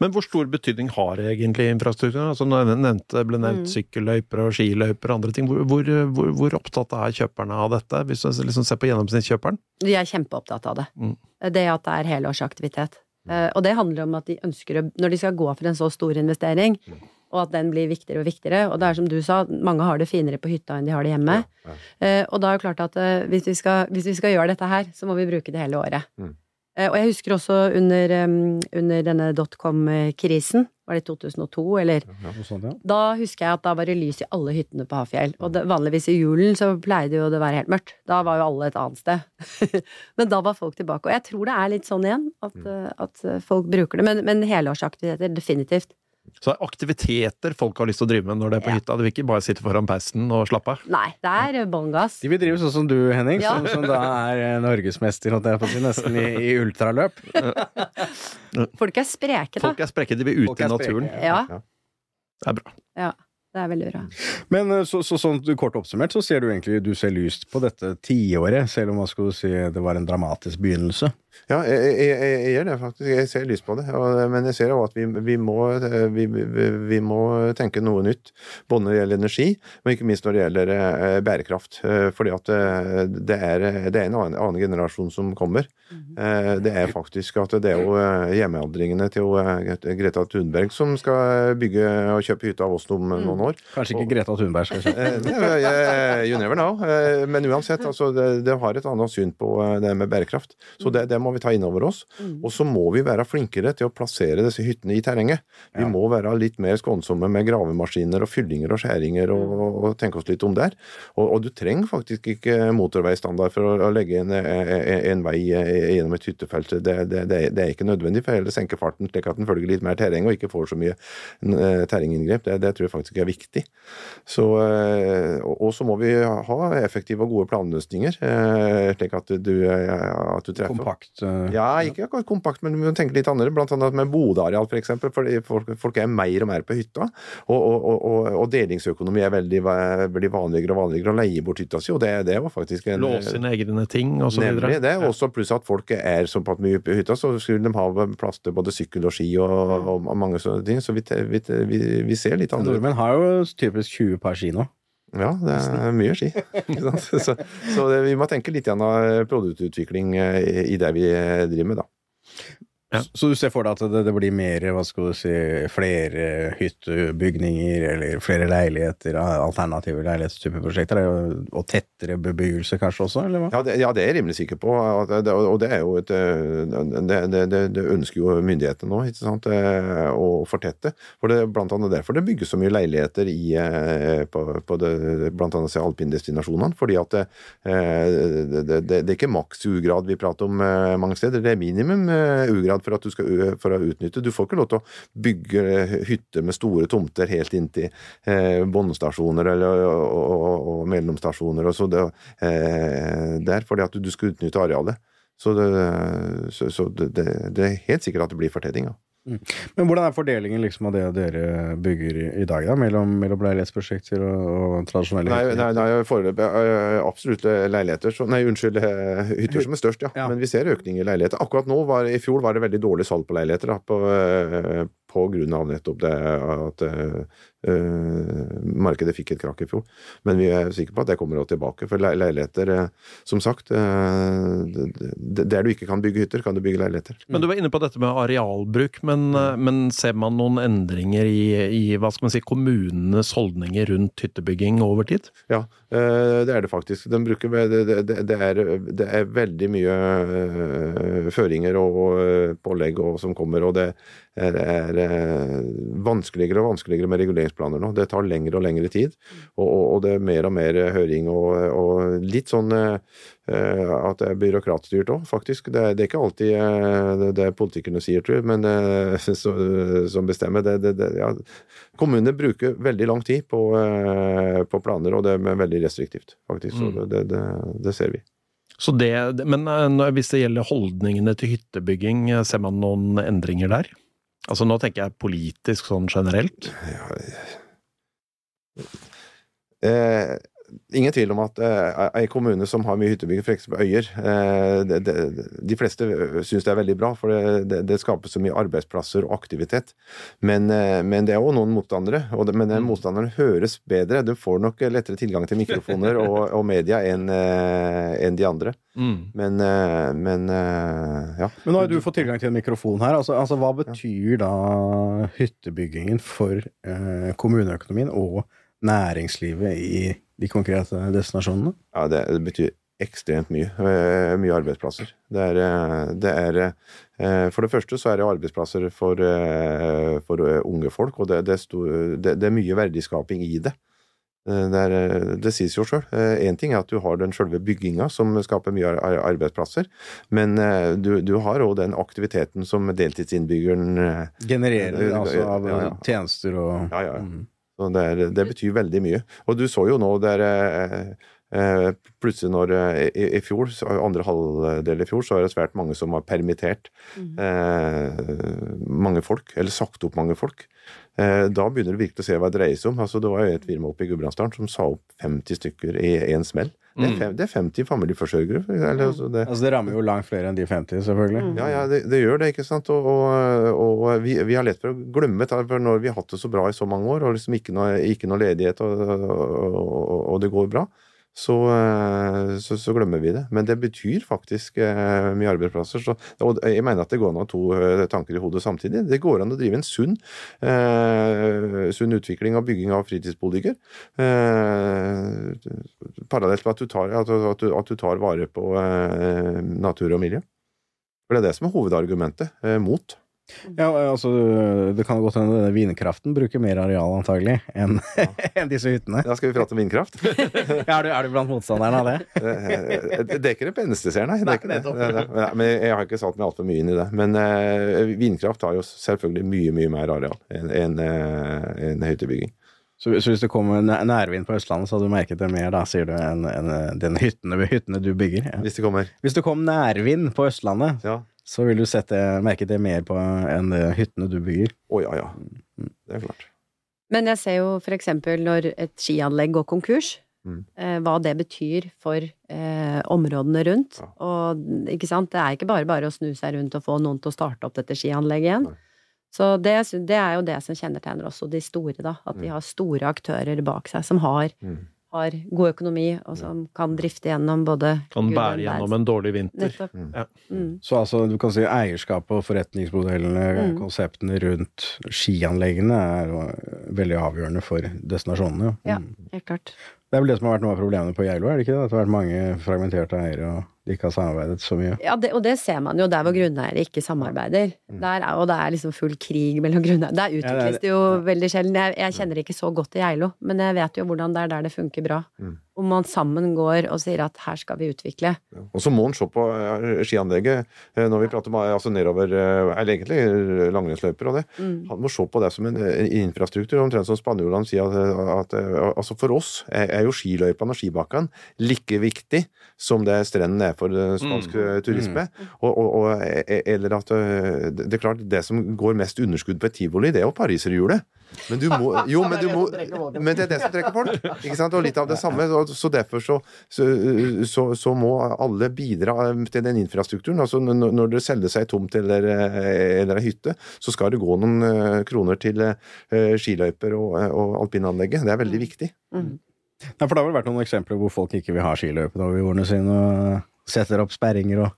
Men hvor stor betydning har egentlig infrastrukturen? Altså, det ble nevnt Mm. sykkelløyper og skiløyper og andre ting. Hvor, hvor, hvor, hvor opptatt er kjøperne av dette, hvis du liksom ser på gjennomsnittskjøperen? De er kjempeopptatt av det. Mm. Det at det er helårsaktivitet. Eh, Og det handler om at de ønsker å Når de skal gå for en så stor investering, og at den blir viktigere og viktigere, og det er som du sa, mange har det finere på hytta enn de har det hjemme. Ja, Eh, Og da er det klart at eh, hvis vi, skal, hvis vi skal gjøre dette her, så må vi bruke det hele året. Mm. Eh, Og jeg husker også under, um, under denne dotcom-krisen, var det 2002, eller Ja, sånn, ja. Da husker jeg at da var det lys i alle hyttene på Hafjell. Og det, vanligvis i julen så pleide jo det å være helt mørkt. Da var jo alle et annet sted. men da var folk tilbake. Og jeg tror det er litt sånn igjen, at, eh, at folk bruker det. Men, men helårsaktiviteter, definitivt. Så det er aktiviteter folk har lyst til å drive med når det er på Ja. hytta. De vil ikke bare sitte foran peisen og slappe av. Nei, det er bånn gass. De vil drive sånn som du, Henning, Ja. som, som da er eh, norgesmester holdt jeg på å si, nesten i, i ultraløp. Folk er spreke, da. Folk er spreke, de vil ut i naturen. Ja, Ja. Det er bra. det er veldig bra. Men eh, så, så, sånn kort oppsummert så ser du egentlig du ser lyst på dette tiåret, selv om hva skal du si, det var en dramatisk begynnelse. Ja, jeg, jeg, jeg, jeg gjør det faktisk. Jeg ser lyst på det. Og, men jeg ser også at vi, vi, må, vi, vi, vi må tenke noe nytt. Både når det gjelder energi, men ikke minst når det gjelder eh, bærekraft. Eh, fordi at eh, det er, det er en annen, annen generasjon som kommer. Eh, det er faktisk at det er jo eh, hjemmealdringene til eh, Greta Thunberg som skal bygge og kjøpe hytte av oss om noen år. Kanskje ikke Greta Thunberg skal kjøpe. Eh, eh, You never know. Eh, Men uansett, altså, det, det har et annet syn på eh, det med bærekraft. Så det, det må vi ta inn over oss. Og så må vi være flinkere til å plassere disse hyttene i terrenget. Vi må være litt mer skånsomme med gravemaskiner og fyllinger og skjæringer og, og, og tenke oss litt om der. Og, og du trenger faktisk ikke motorveistandard for å, å legge en, en, en vei gjennom et hyttefelt. Det, det, det, er- ikke nødvendig for heller senke farten slik at den følger litt mer terreng og ikke får så mye eh, terrenginngrep. Det, det tror jeg faktisk er viktig. Så, eh, og så må vi ha effektive og gode planløsninger, eh, slik at du, at du treffer. Kompakt. Eh, Ja, ikke akkurat kompakt, men vi må tenke litt annerledes. Blant annet med bodeareal, for eksempel. Fordi folk, folk er mer og mer på hytta. Og, og, og, og, delingsøkonomi er veldig, veldig vanligere og vanligere. Å leie bort hytta si, og det, det var faktisk en Låse sine egne ting og så videre. Nemlig det. Også pluss at folk er såpass mye på hytta, så skulle de ha plass til både sykkel og ski og, og mange sånne ting. Så vi, vi, vi, vi ser litt annerledes. Nordmenn har jo typisk 20 par ski nå. Ja, det er mye ski. si. Så, så det, vi må tenke litt igjen av produktutvikling eh, i i det vi driver med, da. Ja. Så du ser for deg at det, det blir mer, hva skal du si, flere hyttebygninger eller flere leiligheter, alternative leilighetstyper prosjekter, og- og tettere bebyggelse kanskje også, eller hva? Ja det, ja, det er jeg rimelig sikker på. og det er jo et eh, Det, det, det, det ønsker jo myndighetene nå, ikke sant, eh, å fortette. For det er blant annet derfor det bygges så mye leiligheter i, eh, på, på det, blant annet alpindestinasjonene. Fordi at det, eh, det, det, det er ikke maks ugrad vi prater om eh, mange steder. Det er minimum eh, ugrad for at du skal for å utnytte. Du får ikke lov til å bygge hytter med store tomter helt inntil eh, båndstasjoner eller, og, og, og mellomstasjoner og så det, eh, der, fordi at du skal utnytte arealet. Så, det, så, så det, det er helt sikkert at det blir fortetting. Ja. Men hvordan er fordelingen liksom av det dere bygger i, i dag, da, mellom, mellom leilighetsprosjekter og, og tradisjonelle Nei, nei, nei foreløpig eh, absolutt leiligheter så, Nei, unnskyld, eh, hytter som er størst, ja. Ja. Men vi ser økning i leiligheter. Akkurat nå, var, i fjor, var det veldig dårlig salg på leiligheter. Da, på, eh, på grunn av nettopp det at eh, eh, markedet fikk et krakk i fjor. Men vi er sikre på at det kommer tilbake. For le- leiligheter, eh, som sagt eh, Der du ikke kan bygge hytter, kan du bygge leiligheter. Men du var inne på dette med arealbruk, men, eh, men ser man noen endringer i, i hva skal man si, kommunenes holdninger rundt hyttebygging over tid? Ja, eh, det er det faktisk. De bruker, det, det, er, det er veldig mye eh, føringer og eh, pålegg som kommer, og det er, er eh, vanskeligere og vanskeligere med reguleringsplaner nå. Det tar lengre og lengre tid, og, og, og det er mer og mer høring og, og litt sånn eh, at det er byråkratstyrt òg, faktisk. Det, det er ikke alltid eh, det, politikerne sier, tror jeg, men eh, så, som bestemmer. Det, det, det, ja. Kommunene bruker veldig lang tid på, eh, på planer, og det er veldig restriktivt, faktisk. Så det, det, ser vi. Så det, men eh, hvis det gjelder holdningene til hyttebygging, eh, ser man noen endringer der? Altså Nå tenker jeg politisk sånn generelt. Eh, ingen tvil om at eh, ei kommune som har mye hyttebygging, f.eks. Øyer eh, det, det, De fleste syns det er veldig bra, for det, det, det skaper så mye arbeidsplasser og aktivitet. Men, eh, men det er òg noen motstandere, og det, men den motstanderen høres bedre. Du får nok lettere tilgang til mikrofoner og, og media enn eh, enn de andre. Men, eh, men eh, ja. Men nå har du fått tilgang til en mikrofon her. Altså, altså Hva betyr da hyttebyggingen for eh, kommuneøkonomien og næringslivet i de konkrete destinasjonene? Ja, det, det betyr ekstremt mye. eh, mye arbeidsplasser. Det er, eh, det er eh, For det første så er det arbeidsplasser for, for unge folk, og det, det, er stor, det, er mye verdiskaping i det. Det, er, det sies jo sjøl. Én ting er at du har den sjølve bygginga som skaper mye ar- ar- arbeidsplasser, men du, du har òg den aktiviteten som deltidsinnbyggeren Genererer altså av ja, ja. tjenester og Ja, ja. Mm. Så det, er, det betyr veldig mye. Og du så jo nå der eh, eh, plutselig når eh, i, i fjor, andre halvdel i fjor, så er det svært mange som har permittert eh, mange folk, eller sagt opp mange folk. Eh, da begynner du virkelig å se hva det dreier seg om. Altså, det var jo et firma oppe i Gudbrandsdalen som sa opp 50 stykker i én smell. Det er, fem, det er 50 familieforsørgere. Eller, altså, det, Altså, det rammer jo langt flere enn de 50, selvfølgelig. ja, ja, det, det gjør det, ikke sant. Og, og, og vi, vi har lett for å glemme det, for når vi har hatt det så bra i så mange år, og liksom ikke noe, ikke noe ledighet, og, og, og det går bra, så, eh, så, så glemmer vi det. Men det betyr faktisk eh, mye arbeidsplasser. Så, og jeg mener at det går an å ha to eh, tanker i hodet samtidig. Det går an å drive en sunn, eh, sunn utvikling og bygging av fritidsboliger. Eh, parallelt med at du tar, at, at, du, at du tar vare på eh, natur og miljø. For det er det som er hovedargumentet mot. Ja, altså, det kan godt hende vindkraften bruker mer areal antagelig enn enn disse hyttene. Da skal vi prate om vindkraft. Ja, er, du, er du blant motstanderne av det? Eh, Det er ikke det peneste, ser nei. Det er ikke det. Men jeg har ikke satt meg altfor mye inn i det. Men uh, vindkraft har jo selvfølgelig mye, mye mer areal enn en, en enn hyttebygging. Så, så hvis det kommer nærvind på Østlandet, så hadde du merket det mer, da, sier du, enn eh, den hyttene, hyttene du bygger? Ja. Hvis det kommer. Hvis det kom nærvind på Østlandet, Ja. Så vil du sette, merke det mer på enn hyttene du bygger? Å ja, ja. Det er klart. Men jeg ser jo for eksempel når et skianlegg går konkurs, Mm. eh, hva det betyr for eh, områdene rundt. Ja. Og ikke sant, det er ikke bare bare å snu seg rundt og få noen til å starte opp dette skianlegget igjen. Nei. Så det, det er jo det som kjennetegner også de store, da. At de Mm. har store aktører bak seg som har, Mm. Har god økonomi, og som kan drifte gjennom både Kan bære gjennom en dårlig vinter. Mm. Ja. Mm. Så altså, du kan si eierskapet og forretningsmodellene, Mm. konseptene rundt skianleggene er veldig avgjørende for destinasjonene. Ja. Mm. Helt klart. Det er vel det som har vært noe av problemene på Geilo, er det ikke det? At det har vært mange fragmenterte eiere, og de ikke har samarbeidet så mye. Ja, det, og det ser man jo der hvor grunneiere ikke samarbeider. Der er, og det er liksom full krig mellom grunneiere. Der Ja, det det jo veldig sjelden. Jeg, jeg kjenner ikke så godt til Geilo, men jeg vet jo hvordan det er der det funker bra. Mm. Om man sammen går og sier at her skal vi utvikle. Og så må en se på eh, skianlegget eh, når vi prater om altså nedover eh, Eller egentlig langrennsløyper og det. Mm. Han må se på det som en infrastruktur, omtrent som spanjolene sier. At, at, altså For oss er, er jo skiløypene og skibakkene like viktig som det strendene er for eh, spansk eh, turisme. Og, og, og, eh, eller at det er klart, det som går mest underskudd på et tivoli, det er jo pariserhjulet. Men du må Jo, men du må Men det er det som trekker folk. Ikke sant? Og litt av det samme. Så, derfor så, så, så, så må alle bidra til den infrastrukturen. Altså når det selger seg tomt eller, eller ei hytte, så skal det gå noen kroner til skiløyper og, og alpinanlegget. Det er veldig viktig. Mm. Ja, for det har vel vært noen eksempler hvor folk ikke vil ha skiløype over jordene sine, og setter opp sperringer og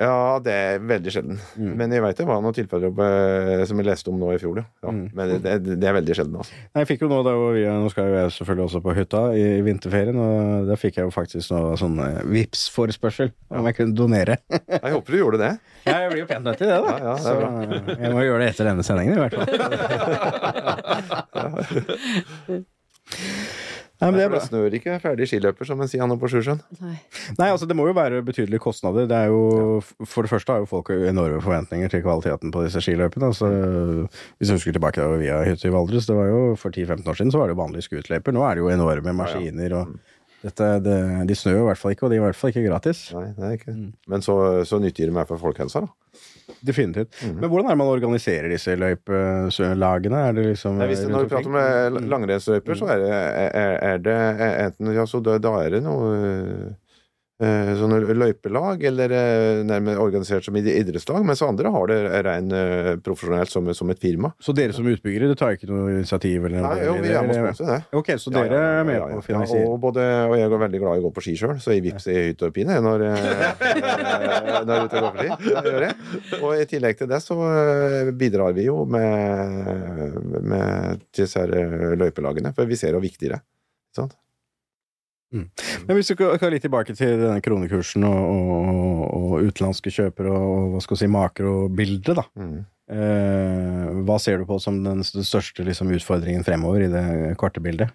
Ja, det er veldig sjelden. Mm. Men jeg veit det var noen tilfeller eh, som jeg leste om nå i fjor, ja. ja. Mm. Men det, det, er veldig sjelden, altså. Jeg fikk jo nå, da vi, Nå skal jo jeg selvfølgelig også på hytta i, i vinterferien, og da fikk jeg jo faktisk noe sånn eh, Vipps-forespørsel om jeg kunne donere. Jeg håper du gjorde det. Ja, jeg blir jo pent nødt til det, da. Ja, ja, det Så eh, jeg må gjøre det etter denne sendingen, i hvert fall. Nei, men det er bra. det snør ikke ferdig skiløper, som en sier han på Sjusjøen. Nei. Nei, altså det må jo være betydelige kostnader. Det er jo, For det første har jo folk enorme forventninger til kvaliteten på disse skiløypene. Altså, hvis du husker tilbake da vi har hytte i Valdres, det var jo for 10-15 år siden så var det jo vanlige scooterløyper. Nå er det jo enorme maskiner og dette, det, De snør jo i hvert fall ikke, og de er i hvert fall ikke gratis. Nei, det er ikke Mm. Men så, så nyttig de er for folkehelsa, da. Definitivt. Men hvordan er det man organiserer disse løypelagene? Er det liksom Nei, hvis det, når vi prater om langrennsløyper, så er det, er, er det enten ja, så da, da er det noe eh, sånne løypelag, eller nærmest nærmere organisert som idrettslag, mens andre har det ren eh, profesjonelt som, som et firma. Så dere som utbyggere, du tar ikke noe initiativ? Eller, Nei, jo, vi er med på det. Ok, så dere Ja, ja, ja, er med på å finansiere? Og, både, og jeg er veldig glad i å gå på ski sjøl, så jeg vips i hytte og pine når, eh, når jeg er ute og går på ski. Det gjør jeg. Og i tillegg til det så eh, bidrar vi jo med, med disse eh, løypelagene, for vi ser hvor viktig det er. Ikke sant? Men hvis du skal litt tilbake til denne kronekursen og, og, og utenlandske kjøpere og hva skal vi si, makrobildet, da. Mm. Eh, hva ser du på som den største liksom, utfordringen fremover i det korte bildet?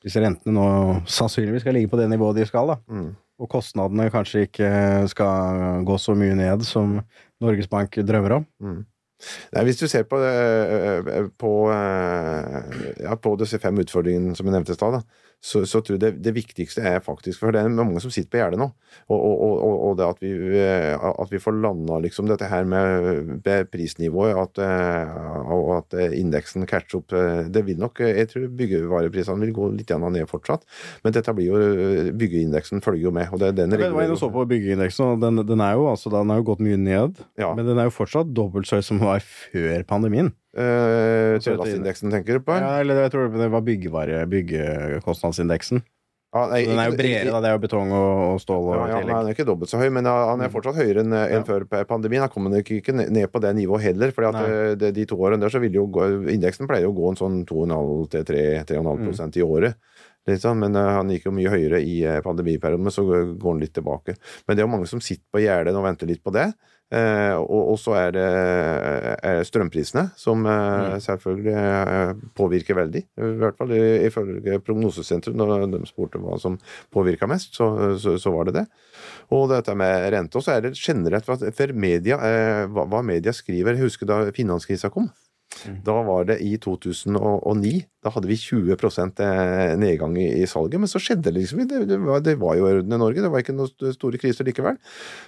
Hvis rentene nå sannsynligvis skal ligge på det nivået de skal, da, Mm. og kostnadene kanskje ikke skal gå så mye ned som Norges Bank drømmer om. Mm. Nei, Hvis du ser på, eh, på, eh, ja, på disse fem utfordringene som jeg nevnte i stad, da, så, så tror jeg det, det viktigste er faktisk For det er mange som sitter på gjerdet nå. Og, og, og, og det at vi, eh, at vi får landa liksom dette her med, prisnivået, at, eh, og at eh, indeksen catcher opp Det vil nok Jeg tror byggevareprisene vil gå litt ned fortsatt, men dette blir jo byggeindeksen følger jo med. og det er den Jeg var inne og så på byggeindeksen, og den, den, er jo, altså, den har jo gått mye ned. Ja. Men den er jo fortsatt dobbelt så høy som den var før pandemien. Eh, Tødalsindeksen tenker du på? Ja, eller jeg tror det var byggevare, byggekostnadsindeksen. Ja, nei, Den er jo bredere, da. Det er jo betong og, og stål og Ja, ja, tillegg. han er ikke dobbelt så høy, men han er fortsatt høyere enn enn før pandemien. Han kommer nok ikke ned på det nivået heller. For Nei. de to årene der så vil jo gå, indeksen pleier jo å gå en sånn 2,5 til 3-3,5 prosent i året. Liksom. Men uh, han gikk jo mye høyere i eh, pandemiperioden, men så går han litt tilbake. Men det er jo mange som sitter på gjerdet og venter litt på det. Eh, og, og så er det er strømprisene, som eh, selvfølgelig eh, påvirker veldig. I hvert fall ifølge Prognosesentrum, da de spurte hva som påvirka mest, så, så, så var det det. Og dette med rente. Og så er det generelt for, media, eh, hva, hva media skriver. Jeg husker da finanskrisa kom. Da var det i 2009. Da hadde vi 20 eh, nedgang i, salget, men så skjedde det liksom det, det, var, det var jo orden i Norge, det var ikke noen store kriser likevel.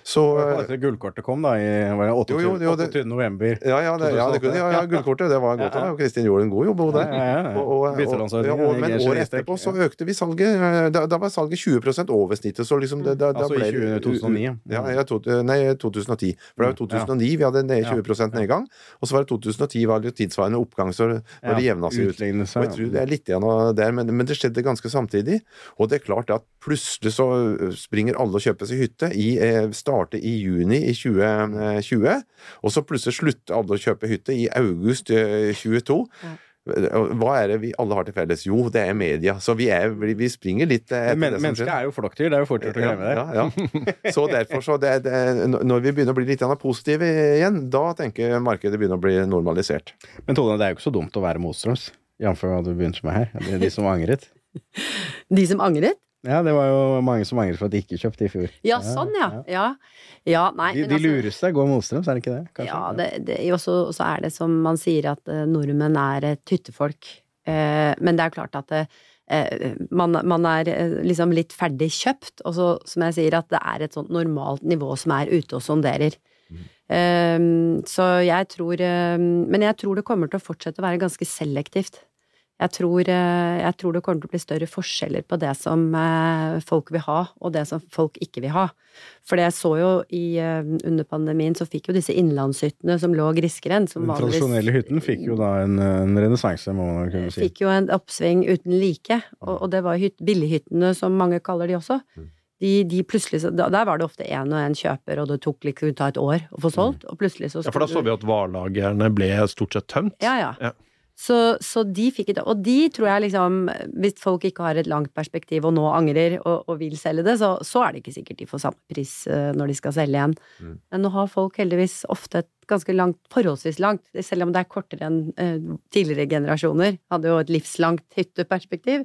Så eh, Etter gullkortet kom, da, i var det 28, Jo, jo, det- 28. november. ja, ja, det, ja, ja, ja, gullkortet, det var godt. Ja, ja. Ja, Kristin gjorde en god jobb. Og, og, og, og, men året etterpå så økte vi salget. eh, Da, da var salget 20 over snittet, så liksom det, da, da Altså i 20 2009, ja. Ja, to, nei, 2010. For det var jo 2009 vi hadde 20% nedgang, og så var det 2010 var det tidsvarende oppgang, så var det jevna seg ut. Og jeg tror det er litt igjen av der, men, men det skjedde ganske samtidig. Og det er klart at plutselig så springer alle og kjøper seg hytte. I, starter i juni i 2020, og så plutselig slutter alle å kjøpe hytte i august eh, 22. Og Hva er det vi alle har til felles? Jo, det er media. Så vi, er, vi springer litt etter Men, det som mennesket er jo flokkdyr, det er jo fort gjort å glemme det. Ja, ja, ja. Så derfor, så det, det, når vi begynner å bli litt positive igjen, da tenker markedet begynner å bli normalisert. Men Tone, det er jo ikke så dumt å være motstrøms, jf. hva du begynte med her. Det er de som angret. De som angret? Ja, det var jo mange som angret for at de ikke kjøpte i fjor. Ja, sånn, ja. Ja, ja nei, De, de altså- lureste går motstrøms, er det ikke det? Kanskje? Ja, det, det, også, så, så er det som man sier at eh, nordmenn er et hyttefolk. Eh, men det er klart at det, eh, man, man er eh, liksom litt ferdig kjøpt, og så som jeg sier at det er et sånt normalt nivå som er ute og sonderer. Eh, så jeg tror eh, Men jeg tror det kommer til å fortsette å være ganske selektivt. Jeg tror, eh, jeg tror det kommer til å bli større forskjeller på det som eh, folk vil ha, og det som folk ikke vil ha. For det jeg så jo i, eh, under pandemien, så fikk jo disse innlandshyttene som lå grisgrend Den tradisjonelle hytten fikk jo da en, en renessanse, må man kunne si. fikk jo en oppsving uten like, og, og det var hytt, billighyttene, som mange kaller de også. De, de plutselig, Der var det ofte én og én kjøper, og det tok liksom ta et år å få solgt, og plutselig så Ja, for da så vi at varelagrene ble stort sett tømt. Ja, ja. Ja. Så, så de fikk et Og de tror jeg liksom Hvis folk ikke har et langt perspektiv og nå angrer og, og vil selge det, så, så er det ikke sikkert de får samme pris eh, når de skal selge igjen. Men nå har folk heldigvis ofte et ganske langt, forholdsvis langt, selv om det er kortere enn eh, tidligere generasjoner. Hadde jo et livslangt hytteperspektiv.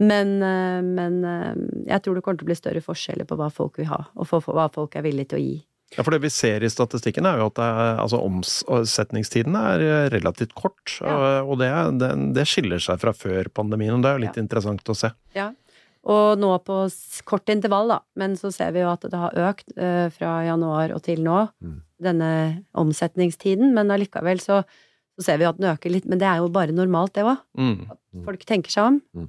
Men, eh, men eh, jeg tror det kommer til å bli større forskjeller på hva folk vil ha, og for, for hva folk er villige til å gi. Ja, for det vi ser i statistikken er jo at er, altså omsetningstiden er eh, relativt kort. Ja. Og det, det, det skiller seg fra før pandemien, og det er jo litt interessant å se. Ja. Og nå på kort intervall, da, men så ser vi jo at det har økt eh, fra januar og til nå, denne omsetningstiden, men allikevel så, så ser vi at den øker litt. Men det er jo bare normalt, det òg. Mm. Folk tenker seg om. Mm.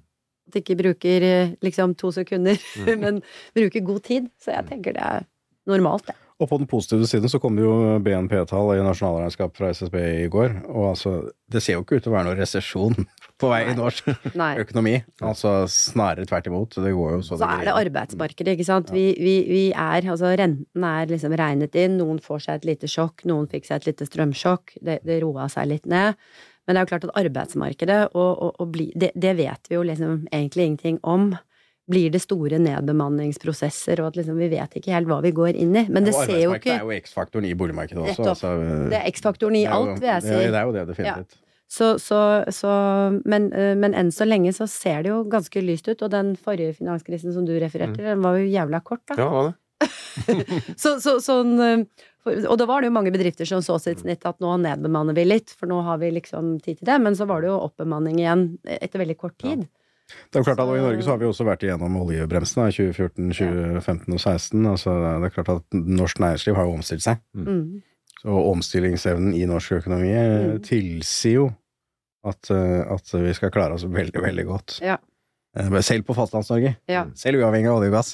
At de ikke bruker eh, liksom to sekunder, men bruker god tid. Så jeg tenker det er normalt, det. Og på den positive siden så kom det jo BNP-tall i nasjonalregnskap fra SSB i går, og altså, det ser jo ikke ut til å være noen resesjon på vei i norsk Nei. økonomi. Altså snarere tvert imot. Det går jo så Så er det arbeidsmarkedet, ikke sant. Vi, vi, vi er, altså renten er liksom regnet inn, noen får seg et lite sjokk, noen fikk seg et lite strømsjokk, det, det roa seg litt ned. Men det er jo klart at arbeidsmarkedet, og, og, og bli, det, det vet vi jo liksom egentlig ingenting om. Blir det store nedbemanningsprosesser, og at liksom vi vet ikke helt hva vi går inn i. Men det Og ser jo arbeidsmarkedet ikke er jo X-faktoren i boligmarkedet også. Altså, Det er X-faktoren i er alt, vil jeg si. Det, det er jo det, definitivt. Så, så, så men, eh, men enn så lenge så ser det jo ganske lyst ut, og den forrige finanskrisen som du refererte til, den var jo jævla kort, da. Ja, var det? så, så, sånn eh, Og da var det jo mange bedrifter som så sitt snitt at nå nedbemanner vi litt, for nå har vi liksom tid til det. Men så var det jo oppbemanning igjen etter veldig kort tid. Det er jo klart at I Norge så har vi også vært igjennom oljebremsen da, i 2014, 2015 og 2016. Altså, det er klart at norsk næringsliv har jo omstilt seg. Mm. Og omstillingsevnen i norsk økonomi eh, Mm. tilsier jo at, eh, at vi skal klare oss veldig, veldig godt. Ja. Selv på Fastlands-Norge. Ja. Selv uavhengig av olje og gass.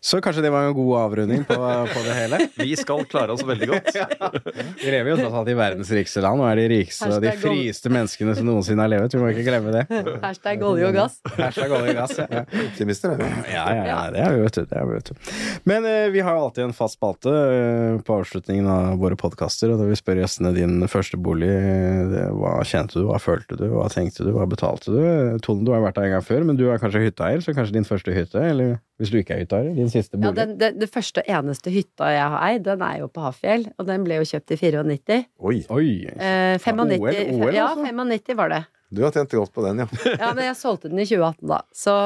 Så kanskje det var en god avrunding på, på det hele. Vi skal klare oss veldig godt. Vi lever jo tross alt i verdens rikeste land, og er de rikeste og de frieste menneskene som noensinne har levet. Vi må ikke glemme det. Hashtag olje og gass. Hashtag olje og gass, ja. ja. Optimister, er vi. Ja, ja, ja, det er vi, vet du. Det er vi, vet du. Men eh, vi har jo alltid en fast spalte eh, på avslutningen av våre podkaster, og da vi spør gjestene din første bolig, eh, det, hva kjente du, hva følte du, hva tenkte du, hva betalte du? Eh, Tone, du har vært der en gang før, men du er kanskje hytteeier, så kanskje din første hytte, eller hvis du ikke er hytteeier, din siste Ja, den, den, den, første og eneste hytta jeg har eid, den er jo på Hafjell, og den ble jo kjøpt i 94. Oi, Oi! Eh, 95, OL, OL, ja, altså? 95 var det. du har tjent godt på den, ja. Ja, men jeg solgte den i 2018, da. Så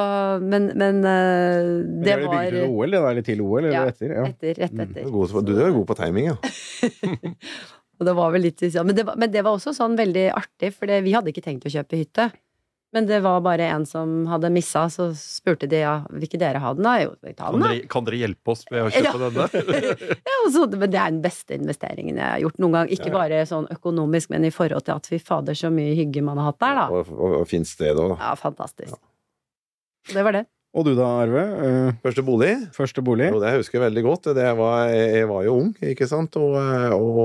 Men, men eh, Men det er var bygd til OL, det var litt til OL, eller Ja. etter? Ja. etter, rett Du etter. er god, du er god på timing, ja. Og det var vel litt men det, var, men det var også sånn veldig artig, for vi hadde ikke tenkt å kjøpe hytte. Men det var bare en som hadde missa, så spurte de ja, vil ikke dere ha den da? Jo, vi tar Kan den da. dere, kan dere hjelpe oss med å kjøpe denne? Ja, også, men det er den beste investeringen jeg har gjort noen gang. Ikke bare sånn økonomisk, men i forhold til at fy fader, så mye hygge man har hatt der, da. Og, og, og fint sted òg. Ja, fantastisk. Det var det. Og du da, Arve? Eh, Første bolig. Første bolig? Jo, det husker jeg veldig godt. Det var, jeg var jo ung, ikke sant, og, og,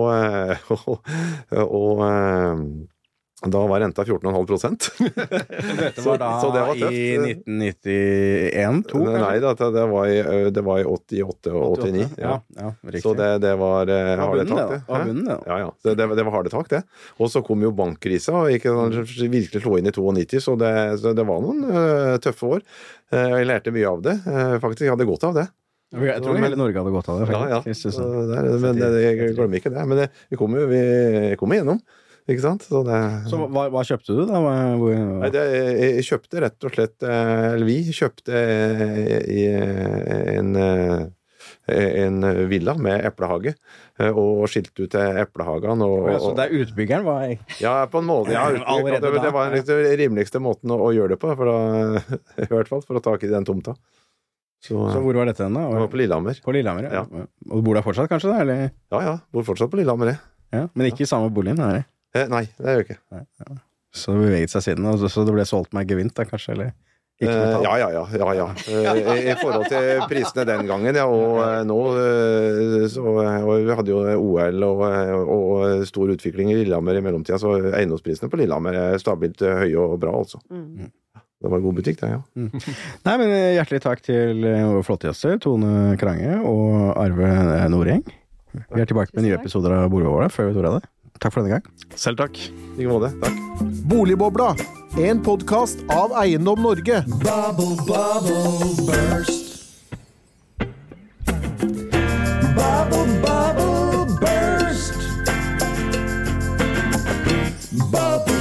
og, og, og da var renta 14,5 Dette Så- var da så det var tøft. i 1991-2? Nei det, det var i, det var i 88 og 89. Ja, Ja. ja. Så det, det var harde tak, det. var bunnen, det. Ja, ja. Det, det, var harde tak, det. Og så kom jo bankkrisa, og ikke sånn, virkelig slo inn i 92, så det, så det var noen uh, tøffe år. Uh, jeg lærte mye av det. uh, faktisk, jeg hadde godt av det. Jeg tror hele Norge hadde godt av det. Ja, ja. faktisk. Det er- Men det, jeg glemmer ikke det. Men vi kom jo vi kom igjennom, ikke sant? Så det Så hva, hva kjøpte du, da? Hvor, Nei, det, jeg, kjøpte rett og slett eh, Eller vi kjøpte eh, i en, eh, en villa med eplehage, eh, og skilte ut eplehagen. Og, så og, det er utbyggeren, var jeg- ja, på en måte. Ja, det, det var ja. den rimeligste måten å, å gjøre det på, da, i hvert fall for å ta tak i den tomta. Så, Så hvor var dette hen, da? på Lillehammer. På Lillehammer, ja. Og du bor der fortsatt, kanskje? da, Eller? Ja ja, bor fortsatt på Lillehammer, jeg. Ja. Men ikke i samme boligen? Er det? Eh, nei, det gjør jeg ikke. Så det beveget seg siden, og så- så det ble solgt med gevinst, da, kanskje? Eller? Ikke Eh, ja, ja, ja. ja, ja. Eh, i, I forhold til prisene den gangen, ja, og eh, nå eh, så, og Vi hadde jo OL og, og stor utvikling i Lillehammer i mellomtida, så eiendomsprisene på Lillehammer er stabilt høye og bra, altså. Mm. Det var en god butikk, det, ja. Nei, men Hjertelig takk til våre flotte gjester, Tone Krange og Arve Noreng. Vi er tilbake med nye episoder av Bordvåla før vi tror av det. Takk for denne gang. Selv takk. I like måte. Takk. Boligbobla, en podkast av Eiendom Norge. Bubble, bubble, burst. Bubble, bubble, burst. Bubble.